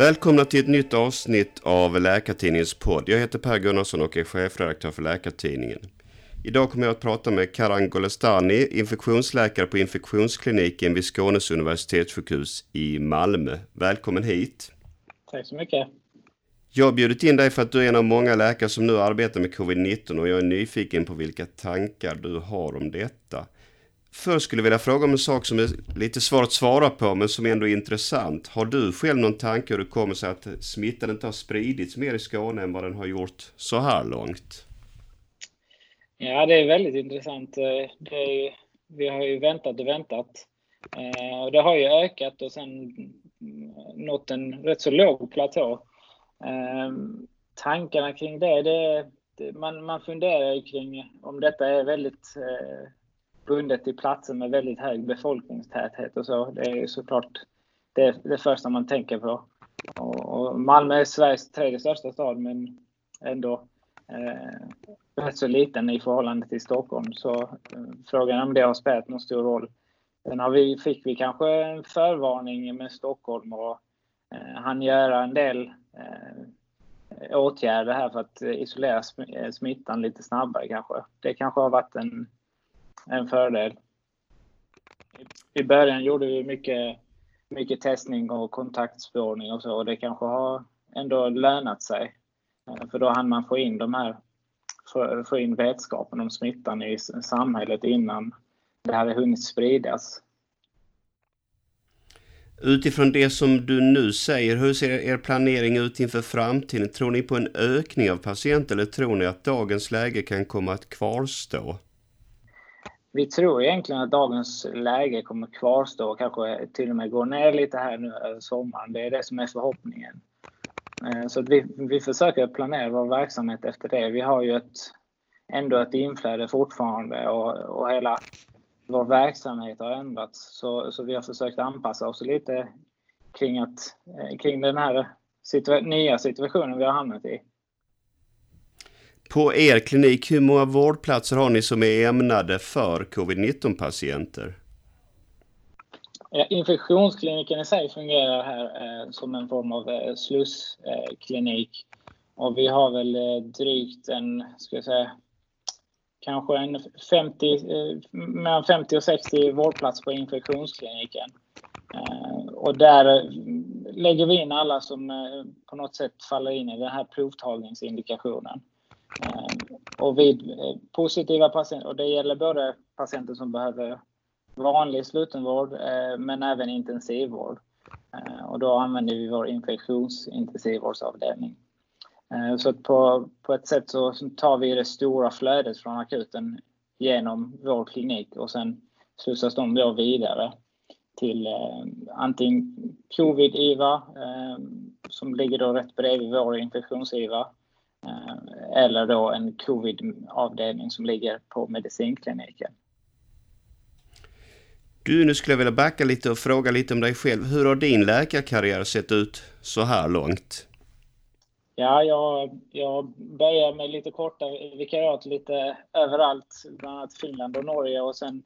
Välkomna till ett nytt avsnitt av Läkartidningens podd. Jag heter Per Gunnarsson och är chefredaktör för Läkartidningen. Idag kommer jag att prata med Karan Golestani, infektionsläkare på infektionskliniken vid Skånes universitetssjukhus i Malmö. Välkommen hit! Tack så mycket! Jag har bjudit in dig för att du är en av många läkare som nu arbetar med covid-19 och jag är nyfiken på vilka tankar du har om detta. Först skulle jag vilja fråga om en sak som är lite svår att svara på men som ändå är intressant. Har du själv någon tanke hur det kommer sig att smittan inte har spridits mer i Skåne än vad den har gjort så här långt? Ja, det är väldigt intressant. Eh, är, vi har ju väntat och väntat. Eh, det har ju ökat och sen nått en rätt så låg platå. Eh, tankarna kring det, det man, man funderar kring om detta är väldigt bundet till platser med väldigt hög befolkningstäthet och så. Det är såklart det, det första man tänker på. Och, och Malmö är Sveriges tredje största stad men ändå eh, rätt så liten i förhållande till Stockholm. Så eh, frågan om det har spelat någon stor roll. Sen har vi, fick vi kanske en förvarning med Stockholm och eh, han göra en del eh, åtgärder här för att isolera eh, smittan lite snabbare kanske. Det kanske har varit en en fördel. I början gjorde vi mycket, mycket testning och kontaktspårning och så och det kanske har ändå lönat sig. Eh, för då hann man få in de här, få in vetskapen om smittan i samhället innan det hade hunnit spridas. Utifrån det som du nu säger, hur ser er planering ut inför framtiden? Tror ni på en ökning av patienter eller tror ni att dagens läge kan komma att kvarstå? Vi tror egentligen att dagens läge kommer kvarstå och kanske till och med gå ner lite här nu över sommaren. Det är det som är förhoppningen. Eh, så vi, vi försöker planera vår verksamhet efter det. Vi har ju ett, ändå ett inflöde fortfarande och, och hela vår verksamhet har ändrats. Så, så vi har försökt anpassa oss lite kring, att, eh, kring den här situa nya situationen vi har hamnat i. På er klinik, hur många vårdplatser har ni som är ämnade för covid-19 patienter? Infektionskliniken i sig fungerar här eh, som en form av eh, slussklinik. Eh, och vi har väl eh, drygt en, ska jag säga, kanske en 50, eh, mellan 50 och 60 vårdplatser på infektionskliniken. Eh, och där eh, lägger vi in alla som eh, på något sätt faller in i den här provtagningsindikationen. Eh, och vid eh, positiva patienter, och det gäller både patienter som behöver vanlig slutenvård eh, men även intensivvård. Och då använder vi vår infektionsintensivvårdsavdelning. Så på, på ett sätt så tar vi det stora flödet från akuten genom vår klinik och sen slussas de då vidare till eh, antingen covid-IVA eh, som ligger då rätt bredvid vår infektions-IVA eller då en covid-avdelning som ligger på medicinkliniken. Du, nu skulle jag vilja backa lite och fråga lite om dig själv. Hur har din läkarkarriär sett ut så här långt? Ja, jag, jag började med lite korta vikariat lite överallt, bland annat Finland och Norge och sen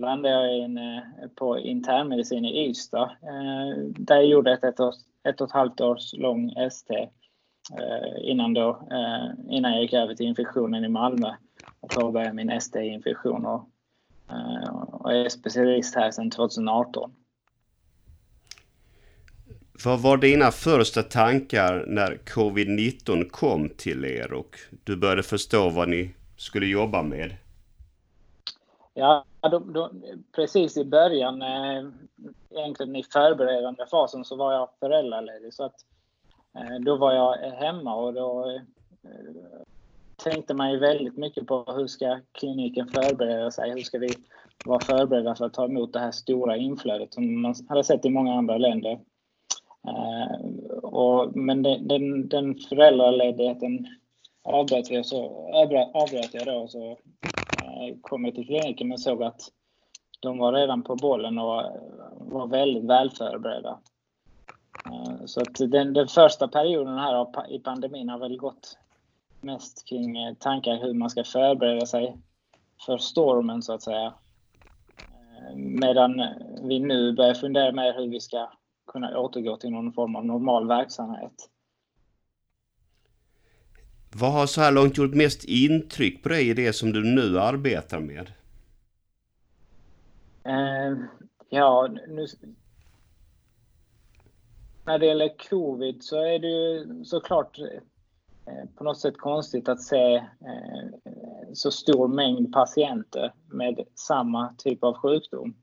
landade jag in, eh, på internmedicin i Ystad. Eh, där jag gjorde ett, ett, ett och ett halvt års lång ST Eh, innan, då, eh, innan jag gick över till infektionen i Malmö och påbörjade min ST-infektion och, eh, och är specialist här sedan 2018. Vad var dina första tankar när covid-19 kom till er och du började förstå vad ni skulle jobba med? Ja, då, då, precis i början, egentligen i förberedande fasen, så var jag föräldraledig. Så att Eh, Eh, då var jag hemma och då eh, tänkte man ju väldigt mycket på hur ska kliniken förbereda sig? Hur ska vi vara förberedda för att ta emot det här stora inflödet som man hade sett i många andra länder? Eh, och, men den, den, den föräldraledigheten avbröt jag, så, avbröt jag då så kom jag till kliniken men såg att de var redan på bollen och var väldigt väl förberedda. Eh, så att den, den första perioden här i pandemin har väl gått mest kring eh, tankar hur man ska förbereda sig för stormen så att säga. Eh, medan vi nu börjar fundera mer hur vi ska kunna återgå till någon form av normal verksamhet. Vad har så här långt gjort mest intryck på dig i det som du nu arbetar med? Eh, ja, nu, när det gäller covid så är det ju såklart eh, på något sätt konstigt att se eh, så stor mängd patienter med samma typ av sjukdom.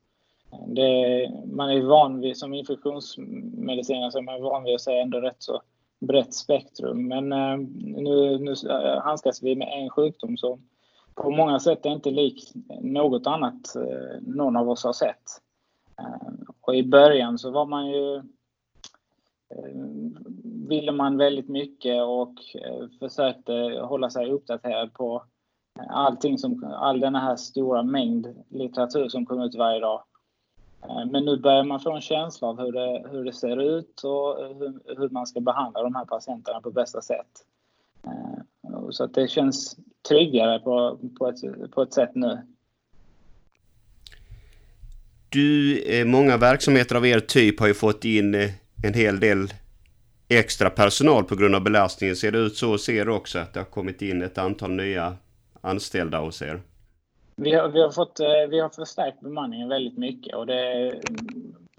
Det, man är van vid, som infektionsmedicinare, så är man van vid att se ändå rätt så brett spektrum. Men eh, nu, nu handskas vi med en sjukdom som på många sätt är inte lik något annat någon av oss har sett. Och i början så var man ju ville man väldigt mycket och eh, försökte hålla sig uppdaterad på allting som, all den här stora mängd litteratur som kom ut varje dag. Eh, men nu börjar man få en känsla av hur det, hur det ser ut och hur, hur man ska behandla de här patienterna på bästa sätt. Eh, så att det känns tryggare på, på, ett, på ett sätt nu. Du, många verksamheter av er typ har ju fått in en hel del extra personal på grund av belastningen. Ser det ut så hos er också att det har kommit in ett antal nya anställda hos er? Vi har, vi har, fått, eh, vi har förstärkt bemanningen väldigt mycket och det är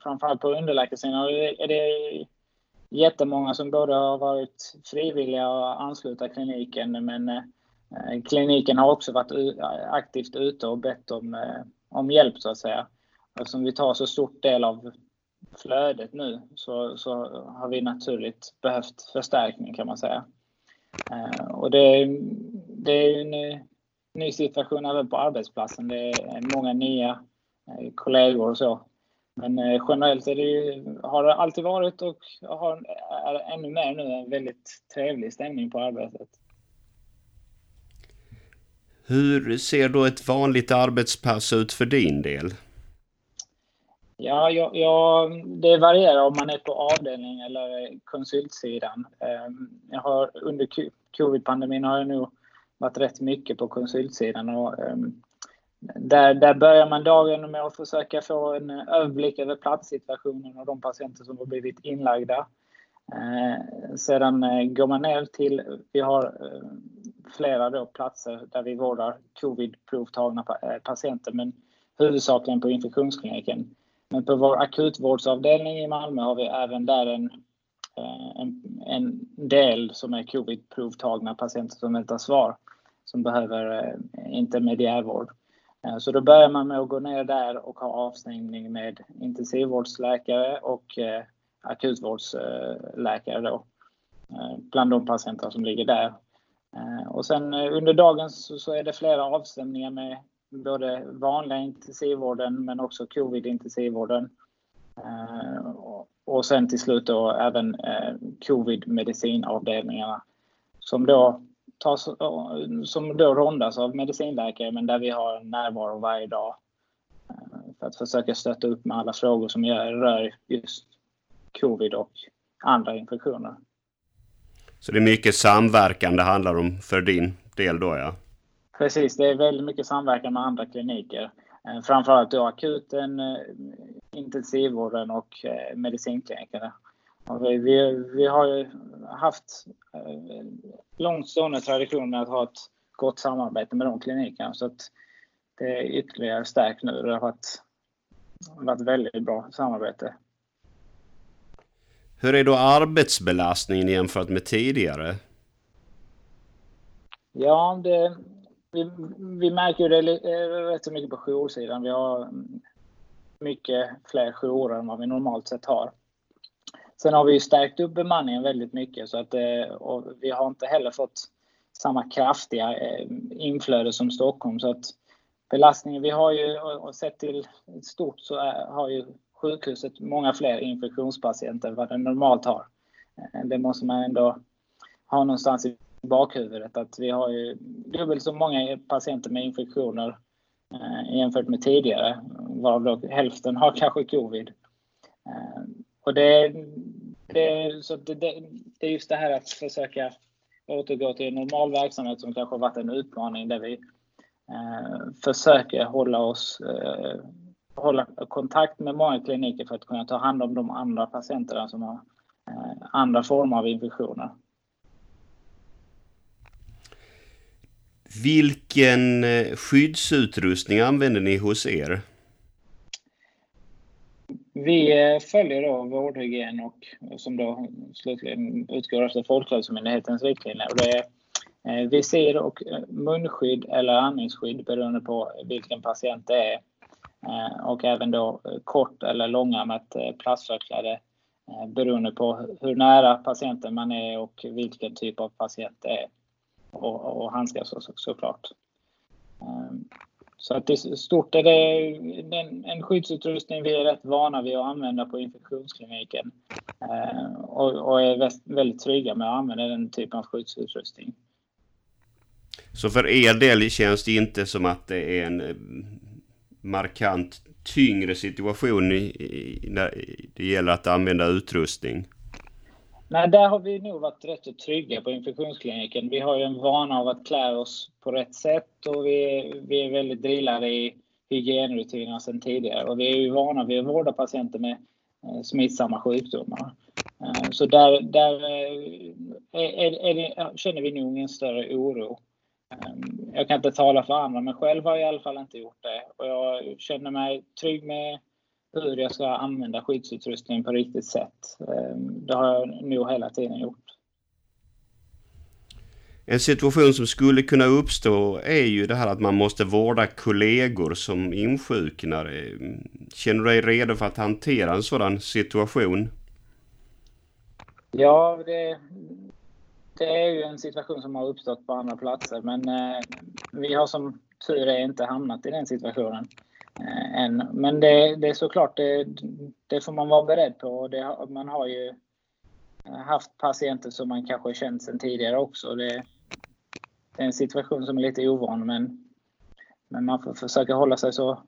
framförallt på underläkarsidan är det jättemånga som både har varit frivilliga och ansluta kliniken men eh, kliniken har också varit aktivt ute och bett om, eh, om hjälp så att säga. Eftersom vi tar så stort del av flödet nu så, så har vi naturligt behövt förstärkning kan man säga. Eh, och det, det är en ny, ny situation även på arbetsplatsen. Det är många nya eh, kollegor och så. Men eh, generellt är det ju, har det alltid varit och har, är ännu mer nu en väldigt trevlig stämning på arbetet. Hur ser då ett vanligt arbetspass ut för din del? Ja, ja, ja, det varierar om man är på avdelning eller konsultsidan. Ehm, jag har, under covid-pandemin har jag nog varit rätt mycket på konsultsidan. Och, ehm, där, där börjar man dagen med att försöka få en överblick över platssituationen och de patienter som har blivit inlagda. Ehm, sedan eh, går man ner till, vi har eh, flera då platser där vi vårdar covid-provtagna eh, patienter men huvudsakligen på infektionskliniken. Men på vår akutvårdsavdelning i Malmö har vi även där en, eh, en, en del som är covid-provtagna patienter som väntar svar som behöver eh, intermediärvård. Eh, så då börjar man med att gå ner där och ha avstängning med intensivvårdsläkare och akutvårdsläkare då, bland de patienter som ligger där. Och sen under dagen så är det flera avstämningar med både vanliga intensivvården men också covid-intensivvården. Eh, och sen till slut då även eh, covid-medicinavdelningarna som då, tas, som då rondas av medicinläkare men där vi har närvaro varje dag eh, för att försöka stötta upp med alla frågor som rör just covid och andra infektioner. Så det är mycket samverkan det handlar om för din del då ja? Precis, det är väldigt mycket samverkan med andra kliniker. Eh, framförallt då akuten, eh, intensivvården och eh, medicinklinikerna. Vi, vi, vi, har ju haft långtstående tradition med att ha ett gott samarbete med de klinikerna så att det är ytterligare stärkt nu. Det har varit, varit väldigt bra samarbete. Hur är då arbetsbelastningen jämfört med tidigare? Ja, det, vi, vi märker det eh, rätt så mycket på joursidan. Vi har mycket fler jourer än vad vi normalt sett har. Sen har vi stärkt upp bemanningen väldigt mycket så att eh, och vi har inte heller fått samma kraftiga eh, inflöde som Stockholm så att belastningen, vi har ju och sett till stort så har ju sjukhuset många fler infektionspatienter än vad det normalt har. Det måste man ändå ha någonstans i bakhuvudet att vi har ju dubbelt så många patienter med infektioner eh, jämfört med tidigare, varav då hälften har kanske covid. Eh, och det, det, så det, det, det är just det här att försöka återgå till normal verksamhet som kanske har varit en utmaning där vi eh, försöker hålla oss eh, hålla kontakt med många kliniker för att kunna ta hand om de andra patienterna som har eh, andra former av infektioner. Vilken eh, skyddsutrustning använder ni hos er? Vi eh, följer då vårdhygien och som då slutligen utgår efter Folkhälsomyndighetens riktlinjer. Och det är eh, visir och munskydd eller andningsskydd beroende på vilken patient det är. Och även då kort eller långärmat plastförkläde beroende på hur nära patienten man är och vilken typ av patient det är och, och handskas så, såklart. Ehm, så att i stort är det en, en skyddsutrustning vi är rätt vana vid att använda på infektionskliniken ehm, och, är väldigt trygga med att använda den typen av skyddsutrustning. Så för er del känns det inte som att det är en eh, markant tyngre situation i, i, när det gäller att använda utrustning? Nej, där har vi nog varit rätt så trygga på infektionskliniken. Vi har ju en vana av att klä oss på rätt sätt och vi, vi är väldigt drillade i hygienrutinerna sedan tidigare. Och vi är ju vana vid att vårda patienter med eh, smittsamma sjukdomar. Eh, så där, där eh, är, är det, känner vi nog ingen större oro. Eh, jag kan inte tala för andra, men själv har jag i alla fall inte gjort det. Och jag känner mig trygg med hur jag ska använda skyddsutrustning på riktigt sätt. Ehm, det har jag nog hela tiden gjort. En situation som skulle kunna uppstå är ju det här att man måste vårda kollegor som insjuknar. Ehm, känner du dig redo för att hantera en sådan situation? Ja, det, det är ju en situation som har uppstått på andra platser men eh, vi har som tur är inte hamnat i den situationen. Eh, än. Men det, det är såklart, det, det får man vara beredd på. Det, man har ju haft patienter som man kanske känt sedan tidigare också. Det, det är en situation som är lite ovan men, men man får försöka hålla sig så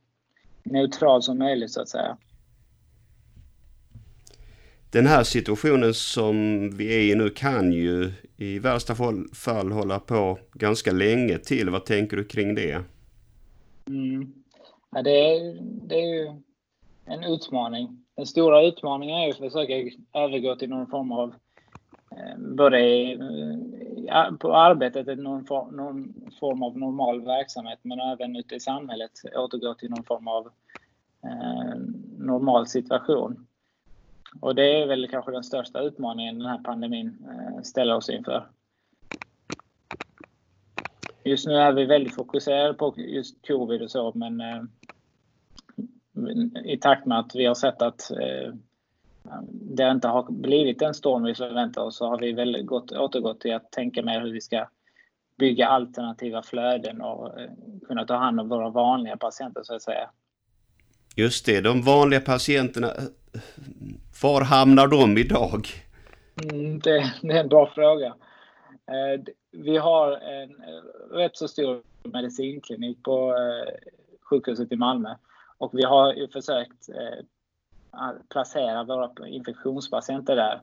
neutral som möjligt så att säga. Den här situationen som vi är i nu kan ju i värsta fall hålla på ganska länge till. Vad tänker du kring det? Mm. Ja, det, är, det är ju en utmaning. Den stora utmaningen är ju att försöka övergå till någon form av eh, både på arbetet någon form, någon form av normal verksamhet men även ute i samhället återgå till någon form av eh, normal situation. Och det är väl kanske den största utmaningen den här pandemin eh, ställer oss inför. Just nu är vi väldigt fokuserade på just covid och så men eh, i takt med att vi har sett att eh, det inte har blivit den storm vi förväntar oss så har vi väl gått, återgått till att tänka mer hur vi ska bygga alternativa flöden och eh, kunna ta hand om våra vanliga patienter så att säga. Just det, de vanliga patienterna. Var hamnar de idag? Mm, det, det, är en bra fråga. Eh, vi har en rätt så stor medicinklinik på sjukhuset i Malmö och vi har ju försökt eh, placera våra infektionspatienter där.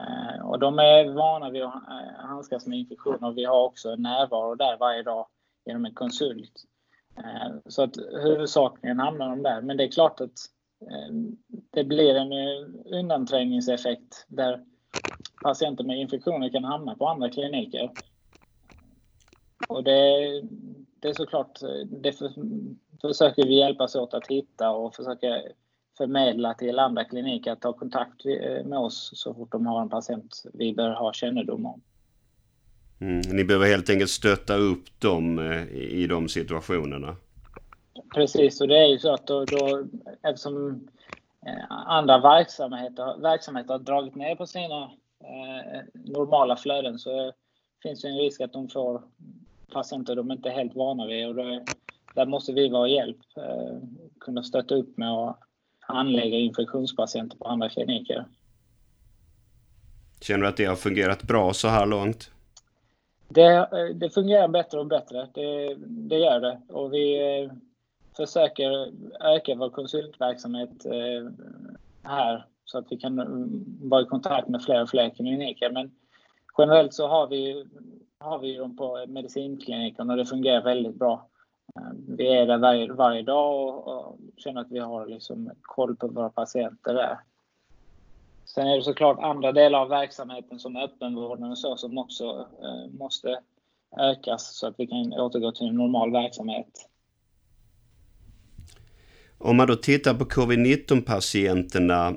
Eh, och de är vana vid att eh, handskas med infektioner. Vi har också en närvaro där varje dag genom en konsult. Eh, så att huvudsakligen hamnar de där. Men det är klart att eh, det blir en eh, undanträngningseffekt där patienter med infektioner kan hamna på andra kliniker. Och det, det är såklart, eh, det för, försöker vi hjälpas åt att hitta och försöka förmedla till andra kliniker att ta kontakt med oss så fort de har en patient vi bör ha kännedom om. Mm, ni behöver helt enkelt stötta upp dem eh, i de situationerna. Precis, och det är ju så att då, då eftersom eh, andra verksamheter, verksamheter har dragit ner på sina eh, normala flöden så finns det en risk att de får patienter de inte är helt vana vid. Och då, där måste vi vara hjälp, eh, kunna stötta upp med att anlägga infektionspatienter på andra kliniker. Känner du att det har fungerat bra så här långt? Det, eh, det fungerar bättre och bättre. Det, det gör det. Och vi eh, försöker öka vår konsultverksamhet här så att vi kan vara i kontakt med fler och fler kliniker. Men generellt så har vi, har vi dem på medicinkliniken och det fungerar väldigt bra. Ehm, vi är där varje, varje dag och, och känner att vi har liksom koll på våra patienter där. Sen är det såklart andra delar av verksamheten som öppenvården och så som också eh, måste ökas så att vi kan återgå till en normal verksamhet. Om man då tittar på covid-19 patienterna.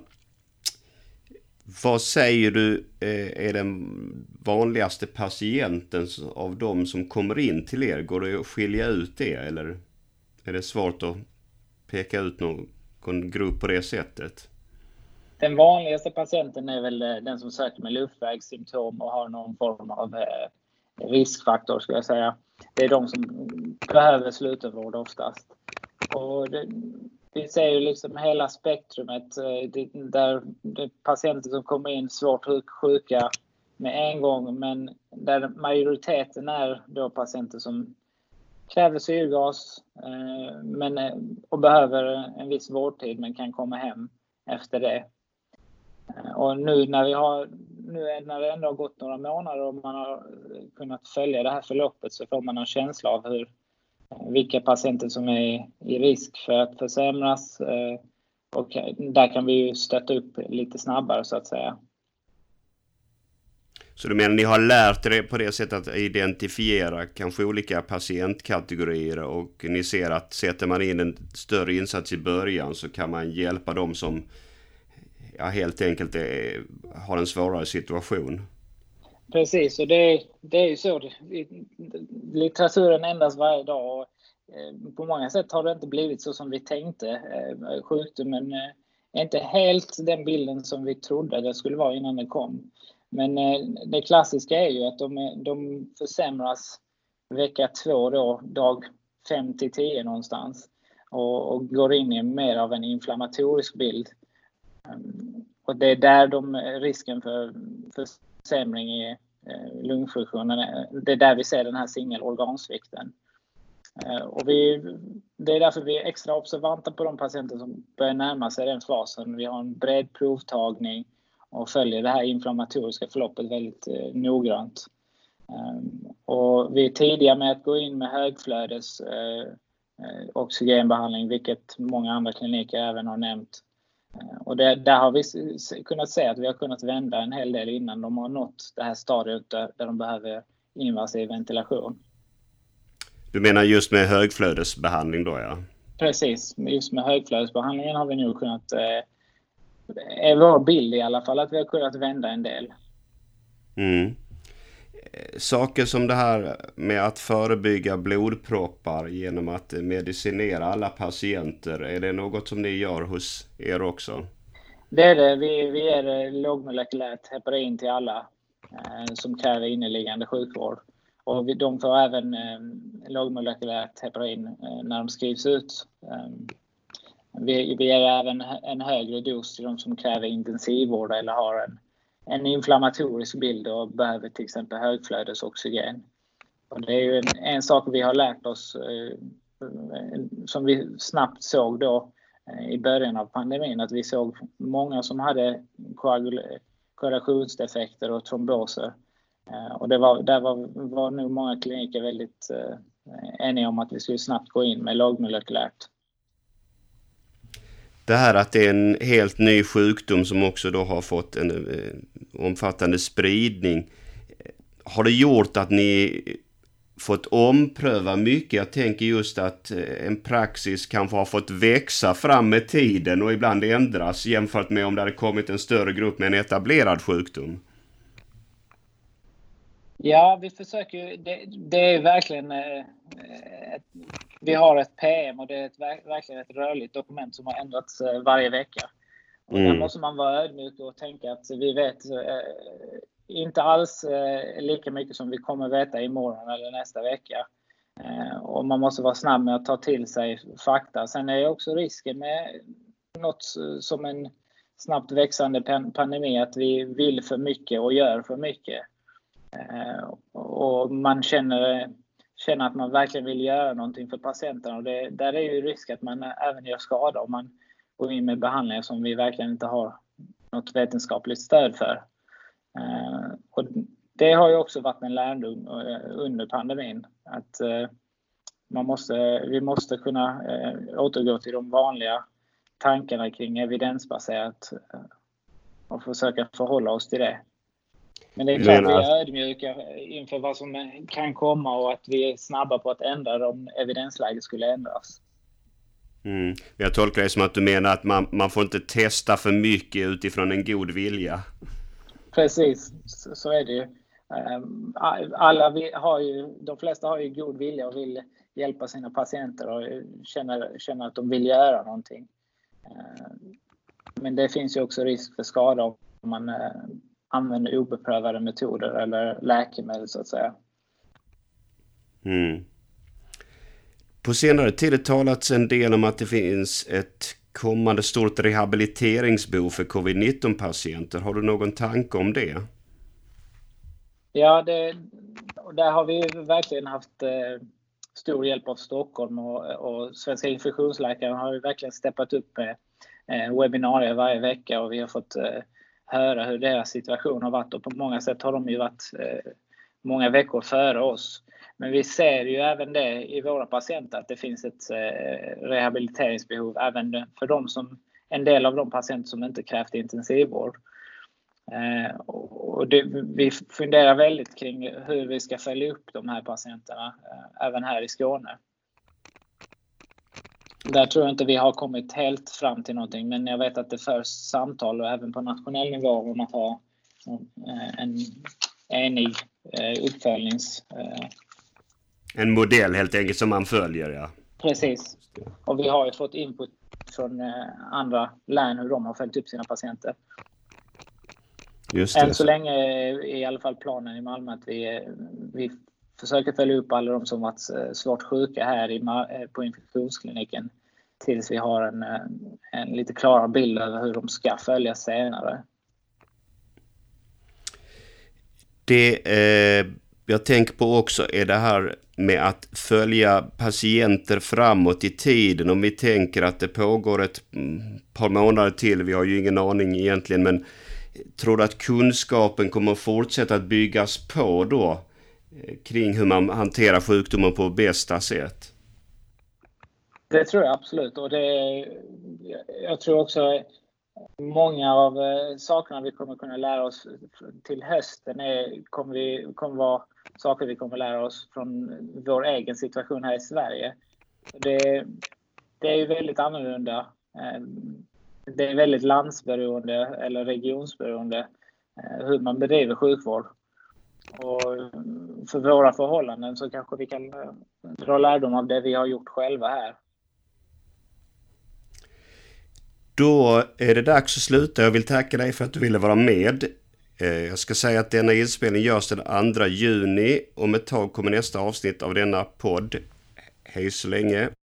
Vad säger du eh, är den vanligaste patienten av de som kommer in till er? Går det att skilja ut det eller är det svårt att peka ut någon grupp på det sättet? Den vanligaste patienten är väl eh, den som söker med luftvägssymptom och har någon form av eh, riskfaktor skulle jag säga. Det är de som behöver slutenvård oftast. Och det, vi ser ju liksom hela spektrumet eh, det, där det patienter som kommer in svårt sjuka med en gång men där majoriteten är då patienter som kräver syrgas eh, men, eh, och behöver en viss vårdtid men kan komma hem efter det. Och nu när vi har, nu när det ändå har gått några månader och man har kunnat följa det här förloppet så får man en känsla av hur, vilka patienter som är i risk för att försämras. Eh, och där kan vi ju stötta upp lite snabbare så att säga. Så du menar ni har lärt er på det sättet att identifiera kanske olika patientkategorier och ni ser att sätter man in en större insats i början så kan man hjälpa dem som ja, helt enkelt är, har en svårare situation. Precis, och det, det är ju så. Litteraturen ändras varje dag. Och, eh, på många sätt har det inte blivit så som vi tänkte. Eh, Sjukdomen är eh, inte helt den bilden som vi trodde det skulle vara innan det kom. Men det klassiska är ju att de, de försämras vecka två då, dag 5 till 10 någonstans och, och går in i mer av en inflammatorisk bild. Ehm, och det är där de, risken för försämring är. Eh, lungfunktionen, det är där vi ser den här singelorgansvikten. Eh, och vi, det är därför vi är extra observanta på de patienter som börjar närma sig den fasen. Vi har en bred provtagning och följer det här inflammatoriska förloppet väldigt eh, noggrant. Um, och vi är tidiga med att gå in med högflödes eh, eh oxygenbehandling, vilket många andra kliniker även har nämnt. Och det, där har vi kunnat se att vi har kunnat vända en hel del innan de har nått det här stadiet där, där de behöver invasiv ventilation. Du menar just med högflödesbehandling då ja? Precis, just med högflödesbehandlingen har vi nog kunnat, eh, är vår bild i alla fall, att vi har kunnat vända en del. Mm saker som det här med att förebygga blodproppar genom att medicinera alla patienter. Är det något som ni gör hos er också? Det är det. Vi, vi ger lågmolekylärt heparin till alla eh, som kräver inneliggande sjukvård. Och vi, de får även eh, lågmolekylärt heparin eh, när de skrivs ut. Eh, vi, vi ger även en högre dos till de som kräver intensivvård eller har en en inflammatorisk bild och behöver till exempel högflödesoxygen. Och det är ju en, en sak vi har lärt oss eh, som vi snabbt såg då Eh, i början av pandemin att vi såg många som hade koagulationsdefekter och tromboser. Eh, och det var, där var, var nog många kliniker väldigt eh, eniga om att vi skulle snabbt gå in med lågmolekylärt det här att det är en helt ny sjukdom som också då har fått en omfattande spridning. Har det gjort att ni fått ompröva mycket? Jag tänker just att eh, en praxis kanske har fått växa fram med tiden och ibland ändras jämfört med om det hade kommit en större grupp med en etablerad sjukdom. Ja, vi försöker det, det är verkligen eh, ett, vi har ett PM och det är ett, verkligen ett rörligt dokument som har ändrats eh, varje vecka. Och mm. Där måste man vara ödmjuk och tänka att vi vet inte alls eh, lika mycket som vi kommer veta imorgon eller nästa vecka. Eh, och man måste vara snabb med att ta till sig fakta. Sen är också risken med något som en snabbt växande pandemi att vi vill för mycket och gör för mycket. Eh, och man känner, känner att man verkligen vill göra någonting för patienten och det, där är ju risk att man även gör skada om man går in med behandlingar som vi verkligen inte har något vetenskapligt stöd för. Eh, och det har ju också varit en lärdom eh, under pandemin. Att man måste, vi måste kunna eh, återgå till de vanliga tankarna kring evidensbaserat eh, och försöka förhålla oss till det. Men det är klart vi är ödmjuka inför vad som kan komma och att vi är snabba på att ändra om evidensläget skulle ändras. Mm. Jag tolkar det som att du menar att man, man får inte testa för mycket utifrån en god vilja. Precis, så, är det ju. Ehm, alla har ju, de flesta har ju god vilja och vill hjälpa sina patienter och känner, känner att de vill göra någonting. Ehm, men det finns ju också risk för skada om man eh, använder obeprövade metoder eller läkemedel så att säga. Mm. På senare tid har det talats en del om att det finns ett kommande stort rehabiliteringsbehov för covid-19 patienter. Har du någon tanke om det? Ja, det, där har vi verkligen haft eh, stor hjälp av Stockholm och, och Svenska infektionsläkare har ju verkligen steppat upp med eh, webbinarier varje vecka och vi har fått eh, höra hur deras situation har varit och på många sätt har de ju varit eh, många veckor före oss. Men vi ser ju även det i våra patienter att det finns ett eh, rehabiliteringsbehov även för de som, en del av de patienter som inte krävt intensivvård. Eh, och det, vi funderar väldigt kring hur vi ska följa upp de här patienterna eh, även här i Skåne. Där tror jag inte vi har kommit helt fram till någonting, men jag vet att det förs samtal och även på nationell nivå om att ha en enig uppföljnings en modell helt enkelt som man följer, ja. Precis. Och vi har ju fått input från eh, andra län hur de har följt upp sina patienter. Just det. Än så länge är i alla fall planen i Malmö att vi, vi försöker följa upp alla de som varit eh, svårt sjuka här i, eh, på infektionskliniken tills vi har en, en lite klarare bild över hur de ska följas senare. Det eh, jag tänker på också är det här med att följa patienter framåt i tiden. Om vi tänker att det pågår ett mm, par månader till, vi har ju ingen aning egentligen, men tror du att kunskapen kommer att fortsätta att byggas på då eh, kring hur man hanterar sjukdomen på bästa sätt? Det tror jag absolut och det, jag tror också många av eh, sakerna vi kommer kunna lära oss till hösten är, kommer, vi, kommer vara saker vi kommer lära oss från vår egen situation här i Sverige. Det, det är ju väldigt annorlunda. Ehm, det är väldigt landsberoende eller regionsberoende eh, hur man bedriver sjukvård. Och för våra förhållanden så kanske vi kan eh, dra lärdom av det vi har gjort själva här. Då är det dags att sluta. Jag vill tacka dig för att du ville vara med. Eh, jag ska säga att denna inspelning görs den 2 juni. Om ett tag kommer nästa avsnitt av denna podd. Hej så länge!